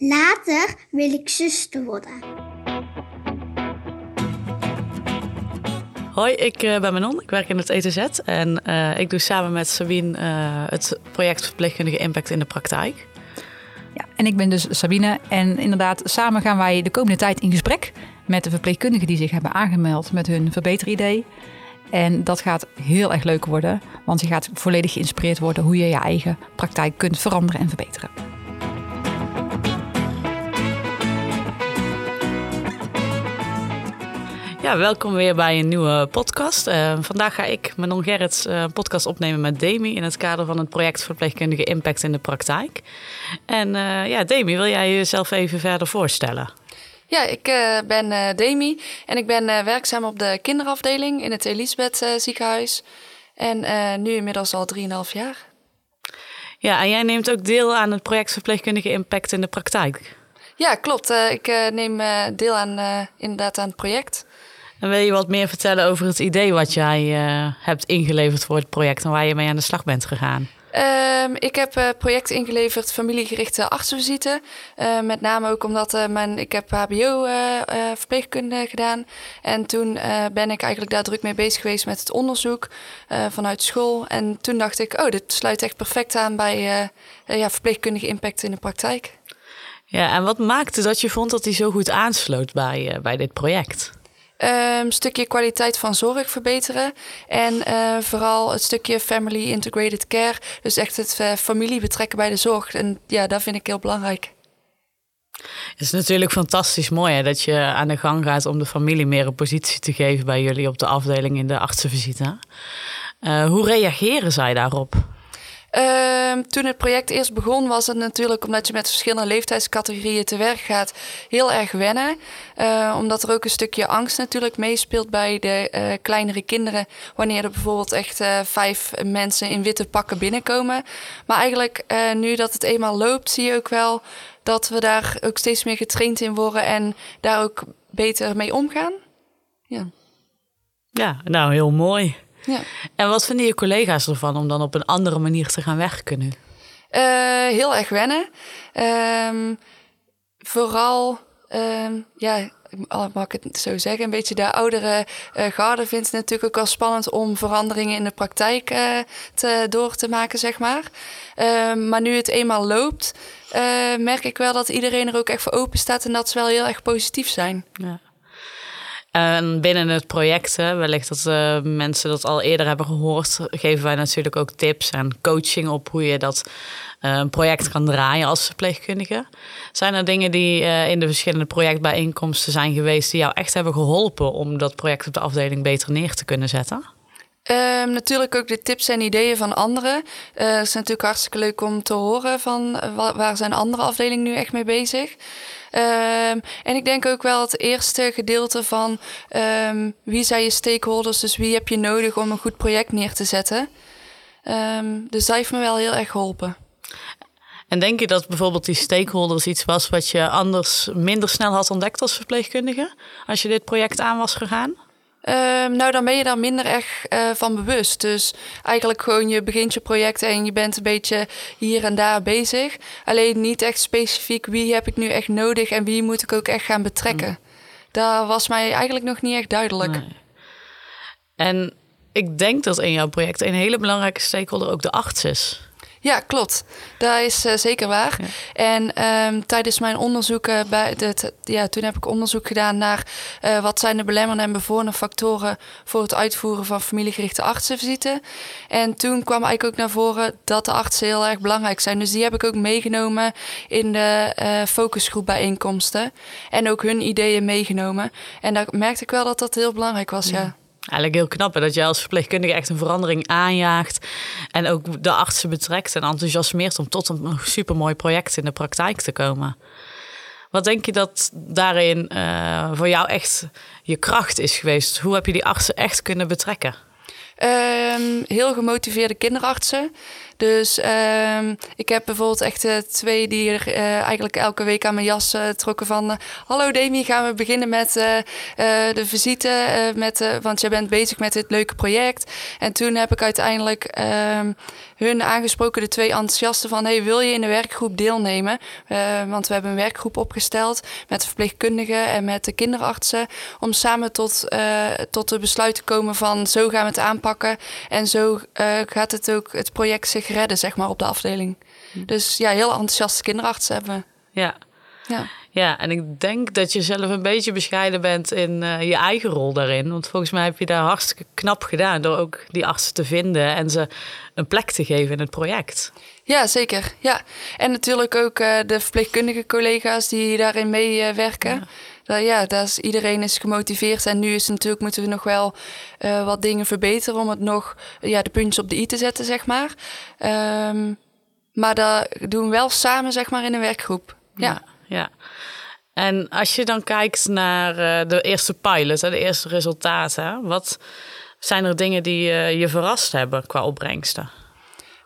Later wil ik zuster worden. Hoi, ik uh, ben Manon. Ik werk in het ETZ en uh, ik doe samen met Sabine uh, het project Verpleegkundige Impact in de Praktijk. Ja, en ik ben dus Sabine en inderdaad samen gaan wij de komende tijd in gesprek met de verpleegkundigen die zich hebben aangemeld met hun verbeteridee. En dat gaat heel erg leuk worden, want je gaat volledig geïnspireerd worden hoe je je eigen praktijk kunt veranderen en verbeteren. Ja, welkom weer bij een nieuwe podcast. Uh, vandaag ga ik, Manon Gerrits, uh, een podcast opnemen met Demi in het kader van het project Verpleegkundige Impact in de Praktijk. En uh, ja, Demi, wil jij jezelf even verder voorstellen? Ja, ik ben Demi en ik ben werkzaam op de kinderafdeling in het Elisabeth ziekenhuis. En nu inmiddels al 3,5 jaar. Ja, en jij neemt ook deel aan het project Verpleegkundige Impact in de Praktijk. Ja, klopt. ik neem deel aan inderdaad aan het project. En wil je wat meer vertellen over het idee wat jij uh, hebt ingeleverd voor het project en waar je mee aan de slag bent gegaan? Um, ik heb uh, project ingeleverd familiegerichte artsenvisite. Uh, met name ook omdat mijn, ik heb HBO verpleegkunde gedaan. En toen ben ik eigenlijk daar druk mee bezig geweest met het onderzoek vanuit school. En toen dacht ik, oh, dit sluit echt perfect aan bij ja, verpleegkundige impact in de praktijk. Ja, en wat maakte dat je vond dat hij zo goed aansloot bij, bij dit project? Een um, stukje kwaliteit van zorg verbeteren. En uh, vooral het stukje family integrated care. Dus echt het uh, familie betrekken bij de zorg. En ja, dat vind ik heel belangrijk. Het is natuurlijk fantastisch mooi hè, dat je aan de gang gaat om de familie meer een positie te geven bij jullie op de afdeling in de artsenvisite. Uh, hoe reageren zij daarop? Uh, toen het project eerst begon, was het natuurlijk omdat je met verschillende leeftijdscategorieën te werk gaat, heel erg wennen. Uh, omdat er ook een stukje angst natuurlijk meespeelt bij de uh, kleinere kinderen. Wanneer er bijvoorbeeld echt uh, vijf mensen in witte pakken binnenkomen. Maar eigenlijk, nu dat het eenmaal loopt, zie je ook wel dat we daar ook steeds meer getraind in worden en daar ook beter mee omgaan. Ja, ja nou heel mooi. Ja. En wat vinden je collega's ervan om dan op een andere manier te gaan werken nu? Uh, heel erg wennen. Um, vooral, um, ja, mag ik het zo zeggen, een beetje de oudere uh, garde vindt het natuurlijk ook wel spannend om veranderingen in de praktijk uh, te, door te maken, zeg maar. Uh, maar nu het eenmaal loopt, merk ik wel dat iedereen er ook echt voor open staat en dat ze wel heel erg positief zijn. Ja. En binnen het project, wellicht dat uh, mensen dat al eerder hebben gehoord, geven wij natuurlijk ook tips en coaching op hoe je dat een project kan draaien als verpleegkundige. Zijn er dingen die uh, in de verschillende projectbijeenkomsten zijn geweest die jou echt hebben geholpen om dat project op de afdeling beter neer te kunnen zetten? Um, natuurlijk ook de tips en ideeën van anderen. Uh, het is natuurlijk hartstikke leuk om te horen van waar zijn andere afdelingen nu echt mee bezig. Um, en ik denk ook wel het eerste gedeelte van um, wie zijn je stakeholders, dus wie heb je nodig om een goed project neer te zetten. Dus dat heeft me wel heel erg geholpen. En denk je dat bijvoorbeeld die stakeholders iets was wat je anders minder snel had ontdekt als verpleegkundige als je dit project aan was gegaan? Um, nou, dan ben je daar minder echt uh, van bewust. Dus eigenlijk gewoon je begint je project en je bent een beetje hier en daar bezig. Alleen niet echt specifiek wie heb ik nu echt nodig en wie moet ik ook echt gaan betrekken. Mm. Dat was mij eigenlijk nog niet echt duidelijk. Nee. En ik denk dat in jouw project een hele belangrijke stakeholder ook de arts is. Ja, klopt. Dat is uh, zeker waar. Ja. En um, tijdens mijn onderzoeken, bij het, ja, toen heb ik onderzoek gedaan naar uh, wat zijn de belemmerende en bevorderende factoren voor het uitvoeren van familiegerichte artsenvisite. En toen kwam eigenlijk ook naar voren dat de artsen heel erg belangrijk zijn. Dus die heb ik ook meegenomen in de uh, focusgroep bijeenkomsten. En ook hun ideeën meegenomen. En daar merkte ik wel dat dat heel belangrijk was, ja. ja. Eigenlijk heel knap dat je als verpleegkundige echt een verandering aanjaagt. En ook de artsen betrekt en enthousiasmeert om tot een supermooi project in de praktijk te komen. Wat denk je dat daarin uh, voor jou echt je kracht is geweest? Hoe heb je die artsen echt kunnen betrekken? Um, heel gemotiveerde kinderartsen. Dus ehm, ik heb bijvoorbeeld echt eh, twee die er eh, eigenlijk elke week aan mijn jas eh, trokken van... Hallo Demi, gaan we beginnen met de visite, met, want jij bent bezig met dit leuke project. En toen heb ik uiteindelijk ehm, hun aangesproken, de twee enthousiasten, van... Hey, wil je in de werkgroep deelnemen? Want we hebben een werkgroep opgesteld met verpleegkundigen en met de kinderartsen... om samen tot, tot de besluit te komen van zo gaan we het aanpakken... en zo gaat het ook het project zich redden, zeg maar, op de afdeling. Dus ja, heel enthousiaste kinderartsen hebben we. Ja. Ja. Ja, en ik denk dat je zelf een beetje bescheiden bent in eh, je eigen rol daarin. Want volgens mij heb je daar hartstikke knap gedaan door ook die artsen te vinden en ze een plek te geven in het project. Ja, zeker. Ja. En natuurlijk ook eh, de verpleegkundige collega's die daarin meewerken. Ja. Ja. ja, is, iedereen is gemotiveerd. En nu is natuurlijk, moeten we nog wel eh, wat dingen verbeteren om het nog ja, de puntjes op de i te zetten, zeg maar. Ehm, maar dat doen we wel samen, zeg maar, in een werkgroep. Ja. ja. En als je dan kijkt naar eh, de eerste pilot, de eerste resultaten, wat zijn er dingen die eh, je verrast hebben qua opbrengsten?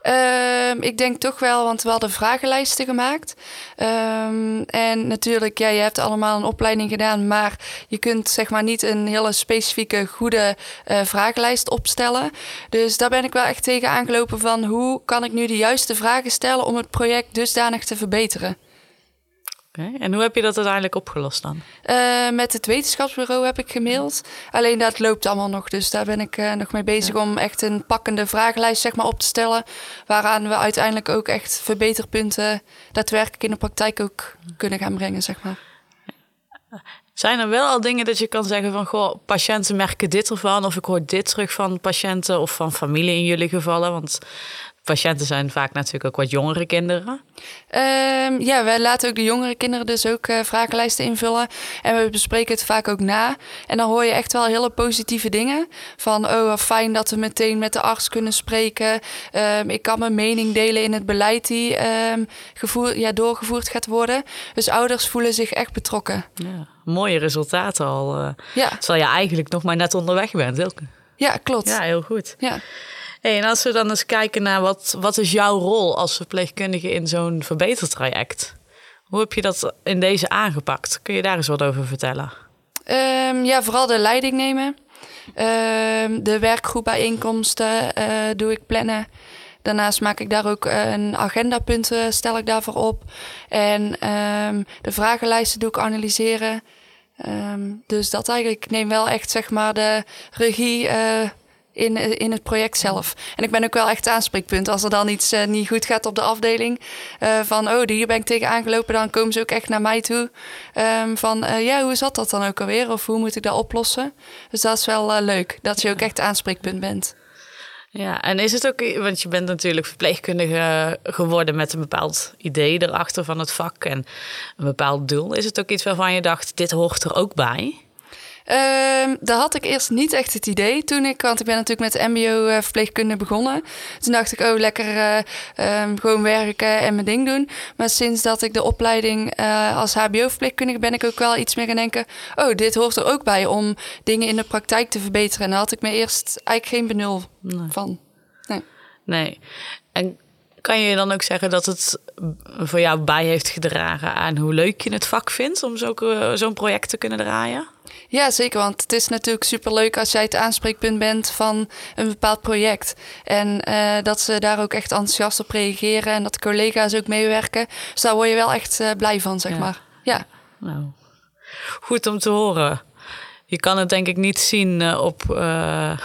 Ehm, ik denk toch wel, want we hadden vragenlijsten gemaakt. Ehm, en natuurlijk, ja, je hebt allemaal een opleiding gedaan, maar je kunt zeg maar niet een hele specifieke, goede eh, vragenlijst opstellen. Dus daar ben ik wel echt tegen aangelopen van hoe kan ik nu de juiste vragen stellen om het project dusdanig te verbeteren. En hoe heb je dat uiteindelijk opgelost dan? Eh, met het wetenschapsbureau heb ik gemaild. Alleen dat loopt allemaal nog. Dus daar ben ik eh, nog mee bezig om echt een pakkende vragenlijst zeg maar, op te stellen. Waaraan we uiteindelijk ook echt verbeterpunten daadwerkelijk in de praktijk ook kunnen gaan brengen. Zeg maar. Zijn er wel al dingen dat je kan zeggen van, goh, patiënten merken dit ervan, of ik hoor dit terug van patiënten of van familie in jullie gevallen? Want patiënten zijn vaak natuurlijk ook wat jongere kinderen. Ehm, ja, wij laten ook de jongere kinderen dus ook eh, vragenlijsten invullen. En we bespreken het vaak ook na. En dan hoor je echt wel hele positieve dingen. Van, oh, fijn dat we meteen met de arts kunnen spreken. Ehm, ik kan mijn mening delen in het beleid die ehm, gevoer, ja, doorgevoerd gaat worden. Dus ouders voelen zich echt betrokken. Ja, mooie resultaten al. eh, Ja, terwijl je eigenlijk nog maar net onderweg bent. Heel, ja klopt. ja, heel goed. Ja. Hey, en als we dan eens kijken naar wat, wat is jouw rol als verpleegkundige in zo'n verbetertraject? Hoe heb je dat in deze aangepakt? Kun je daar eens wat over vertellen? Ehm, ja, vooral de leiding nemen. Ehm, de werkgroepbijeenkomsten eh, doe ik plannen. Daarnaast maak ik daar ook eh, een agendapunten, stel ik daarvoor op. En ehm, de vragenlijsten doe ik analyseren. Dus dat eigenlijk, ik neem wel echt zeg maar de regie eh, in, in het project zelf. En ik ben ook wel echt aanspreekpunt. Als er dan iets eh, niet goed gaat op de afdeling, eh, van oh, hier ben ik tegen aangelopen, dan komen ze ook echt naar mij toe. Ehm, van eh, ja, hoe zat dat dan ook alweer? Of hoe moet ik dat oplossen? Dus dat is wel eh, leuk, dat je ook echt aanspreekpunt bent. Ja, en is het ook, want je bent natuurlijk verpleegkundige geworden met een bepaald idee erachter van het vak en een bepaald doel. Is het ook iets waarvan je dacht, dit hoort er ook bij? Ehm daar had ik eerst niet echt het idee toen ik, want ik ben natuurlijk met MBO-verpleegkunde begonnen. Toen dacht ik, oh, lekker eh, ehm, gewoon werken en mijn ding doen. Maar sinds dat ik de opleiding eh, als HBO-verpleegkundige ben ik ook wel iets meer gaan denken, oh, dit hoort er ook bij om dingen in de praktijk te verbeteren. En daar had ik me eerst eigenlijk geen benul van. Nee. Nee. En kan je dan ook zeggen dat het voor jou bij heeft gedragen aan hoe leuk je het vak vindt om zo- zo'n project te kunnen draaien? Ja, zeker. Want het is natuurlijk superleuk als jij het aanspreekpunt bent van een bepaald project. En eh, dat ze daar ook echt enthousiast op reageren en dat de collega's ook meewerken. Dus daar word je wel echt eh, blij van, zeg Ja. maar. Ja. Nou, goed om te horen. Je kan het denk ik niet zien eh, op, eh,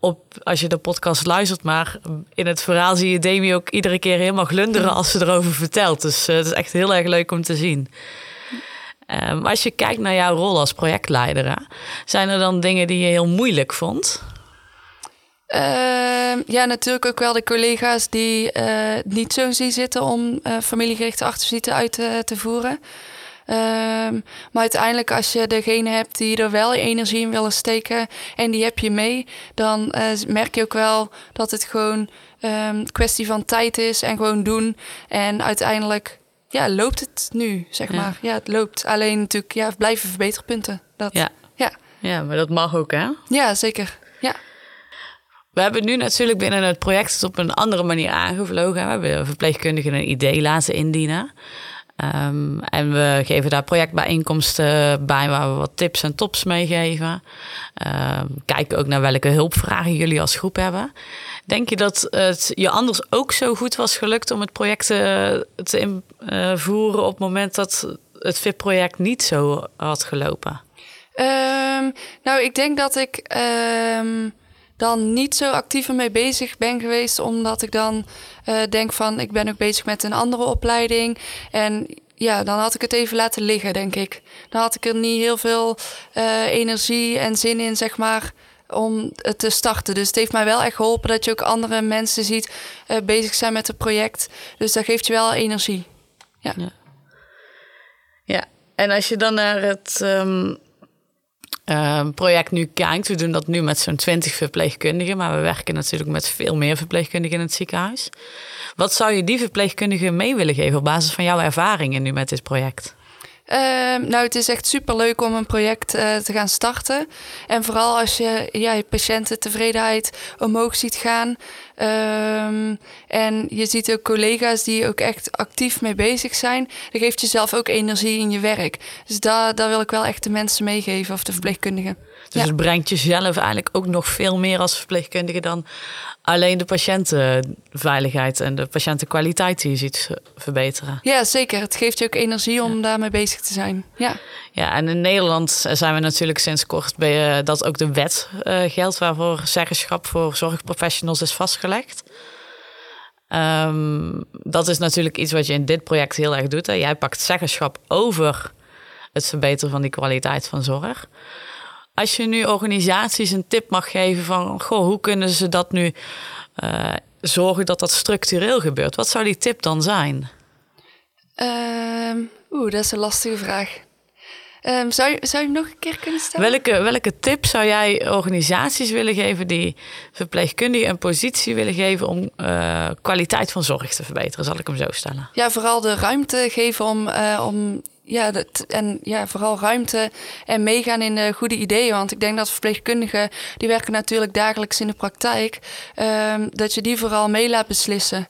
op als je de podcast luistert, maar in het verhaal zie je Demi ook iedere keer helemaal glunderen als ze erover vertelt. Dus eh, het is echt heel erg leuk om te zien. Ehm, als je kijkt naar jouw rol als projectleider, zijn er dan dingen die je heel moeilijk vond? Ehm, ja, natuurlijk ook wel de collega's die eh, niet zo zien zitten om eh, familiegerichte achtervisite uit te voeren. Ehm, maar uiteindelijk, als je degene hebt die er wel energie in willen steken en die heb je mee, dan eh, merk je ook wel dat het gewoon een kwestie van tijd is en gewoon doen. En uiteindelijk ja, loopt het nu, zeg Ja. maar. Ja, het loopt. Alleen natuurlijk, ja, blijven verbeterpunten. Dat, Ja. ja. Ja, maar dat mag ook, hè? Ja, zeker. Ja. We hebben nu natuurlijk binnen het project het op een andere manier aangevlogen. We hebben verpleegkundigen een idee laten indienen. Um, en we geven daar projectbijeenkomsten bij waar we wat tips en tops meegeven. Um, kijken ook naar welke hulpvragen jullie als groep hebben. Denk je dat het je anders ook zo goed was gelukt om het project te, te invoeren op het moment dat het VIP-project niet zo had gelopen? Um, nou, ik denk dat ik dan niet zo actief ermee bezig ben geweest, omdat ik dan uh, denk van ik ben ook bezig met een andere opleiding. En ja, dan had ik het even laten liggen, denk ik. Dan had ik er niet heel veel uh, energie en zin in, zeg maar, om het te starten. Dus het heeft mij wel echt geholpen dat je ook andere mensen ziet uh, bezig zijn met het project. Dus dat geeft je wel energie. Ja. Ja, ja. en als je dan naar het. Um uh, project nu kijkt. We doen dat nu met zo'n 20 verpleegkundigen, maar we werken natuurlijk met veel meer verpleegkundigen in het ziekenhuis. Wat zou je die verpleegkundigen mee willen geven op basis van jouw ervaringen nu met dit project? Uh, nou, het is echt super leuk om een project uh, te gaan starten. En vooral als je ja, je patiëntentevredenheid omhoog ziet gaan. Um, en je ziet ook collega's die ook echt actief mee bezig zijn. Dat geeft jezelf ook energie in je werk. Dus daar, daar wil ik wel echt de mensen meegeven, of de verpleegkundigen. Dus ja. het brengt jezelf eigenlijk ook nog veel meer als verpleegkundige dan alleen de patiëntenveiligheid en de patiëntenkwaliteit die je ziet verbeteren. Ja, zeker. Het geeft je ook energie om daarmee bezig te zijn. Ja. Ja, en in Nederland zijn we natuurlijk sinds kort bij dat ook de wet uh, geldt waarvoor zeggenschap voor zorgprofessionals is vastgelegd. Um, dat is natuurlijk iets wat je in dit project heel erg doet. Hè. Jij pakt zeggenschap over het verbeteren van die kwaliteit van zorg. Als je nu organisaties een tip mag geven van, goh, hoe kunnen ze dat nu uh, zorgen dat dat structureel gebeurt? Wat zou die tip dan zijn? Um, Oeh, dat is een lastige vraag. Um, zou, je, zou je hem nog een keer kunnen stellen? Welke, welke tip zou jij organisaties willen geven die verpleegkundigen een positie willen geven om uh, kwaliteit van zorg te verbeteren? Zal ik hem zo stellen? Ja, vooral de ruimte geven om, uh, om ja, dat, en ja, vooral ruimte en meegaan in de goede ideeën. Want ik denk dat verpleegkundigen, die werken natuurlijk dagelijks in de praktijk, um, dat je die vooral mee laat beslissen.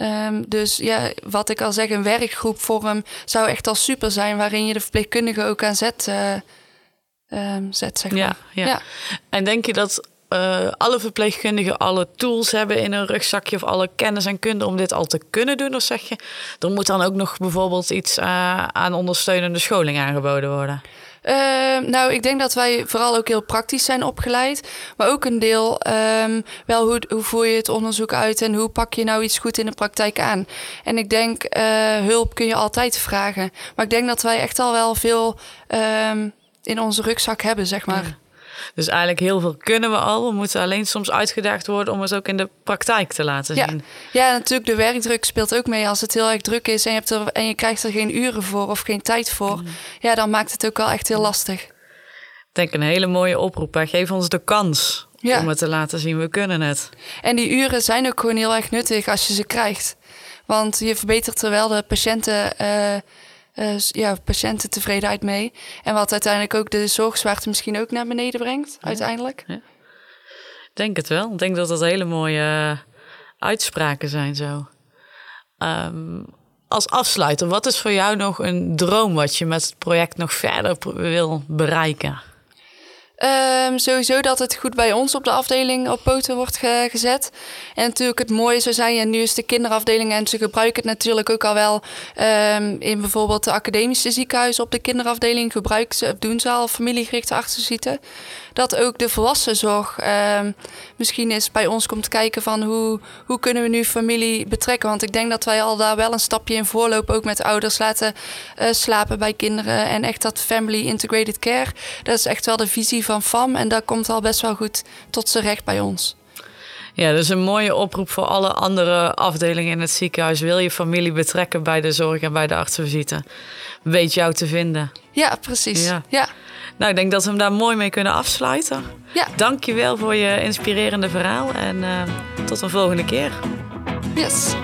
Um, dus ja, wat ik al zeg, een werkgroep vorm zou echt al super zijn, waarin je de verpleegkundigen ook aan zet, uh, um, zet zeg maar. Ja, ja. ja. En denk je dat uh, alle verpleegkundigen alle tools hebben in een rugzakje of alle kennis en kunde om dit al te kunnen doen? Of zeg je, er moet dan ook nog bijvoorbeeld iets uh, aan ondersteunende scholing aangeboden worden? Uh, nou, ik denk dat wij vooral ook heel praktisch zijn opgeleid. Maar ook een deel um, wel hoe, hoe voer je het onderzoek uit en hoe pak je nou iets goed in de praktijk aan. En ik denk, uh, hulp kun je altijd vragen. Maar ik denk dat wij echt al wel veel um, in onze rugzak hebben, zeg maar. Dus eigenlijk heel veel kunnen we al. We moeten alleen soms uitgedaagd worden om het ook in de praktijk te laten ja. zien. Ja, natuurlijk de werkdruk speelt ook mee. Als het heel erg druk is en je, hebt er, en je krijgt er geen uren voor of geen tijd voor... Mm. ja, dan maakt het ook wel echt heel lastig. Ik denk een hele mooie oproep. Hè? Geef ons de kans ja. om het te laten zien. We kunnen het. En die uren zijn ook gewoon heel erg nuttig als je ze krijgt. Want je verbetert er wel de patiënten... Uh, uh, ja, patiëntentevredenheid mee. En wat uiteindelijk ook de zorgzwaarte misschien ook naar beneden brengt, ja. uiteindelijk. Ja. Denk het wel. Ik denk dat dat hele mooie uitspraken zijn zo. Um, als afsluiter, wat is voor jou nog een droom wat je met het project nog verder wil bereiken? Um, sowieso dat het goed bij ons op de afdeling op poten wordt ge gezet. En natuurlijk het mooie zou zijn, en nu is de kinderafdeling en ze gebruiken het natuurlijk ook al wel um, in bijvoorbeeld de academische ziekenhuizen op de kinderafdeling gebruiken ze, doen ze al familiegerichte achterzieten. Dat ook de volwassenzorg um, misschien eens bij ons komt kijken van hoe, hoe kunnen we nu familie betrekken. Want ik denk dat wij al daar wel een stapje in voorlopen, ook met ouders laten uh, slapen bij kinderen. En echt dat family integrated care, dat is echt wel de visie van FAM. En dat komt al best wel goed tot z'n recht bij ons. Ja, dus een mooie oproep voor alle andere afdelingen in het ziekenhuis. Wil je familie betrekken bij de zorg en bij de artsenvisite? Weet jou te vinden. Ja, precies. Ja. ja. Nou, ik denk dat we hem daar mooi mee kunnen afsluiten. Ja. Dank je wel voor je inspirerende verhaal en uh, tot een volgende keer. Yes.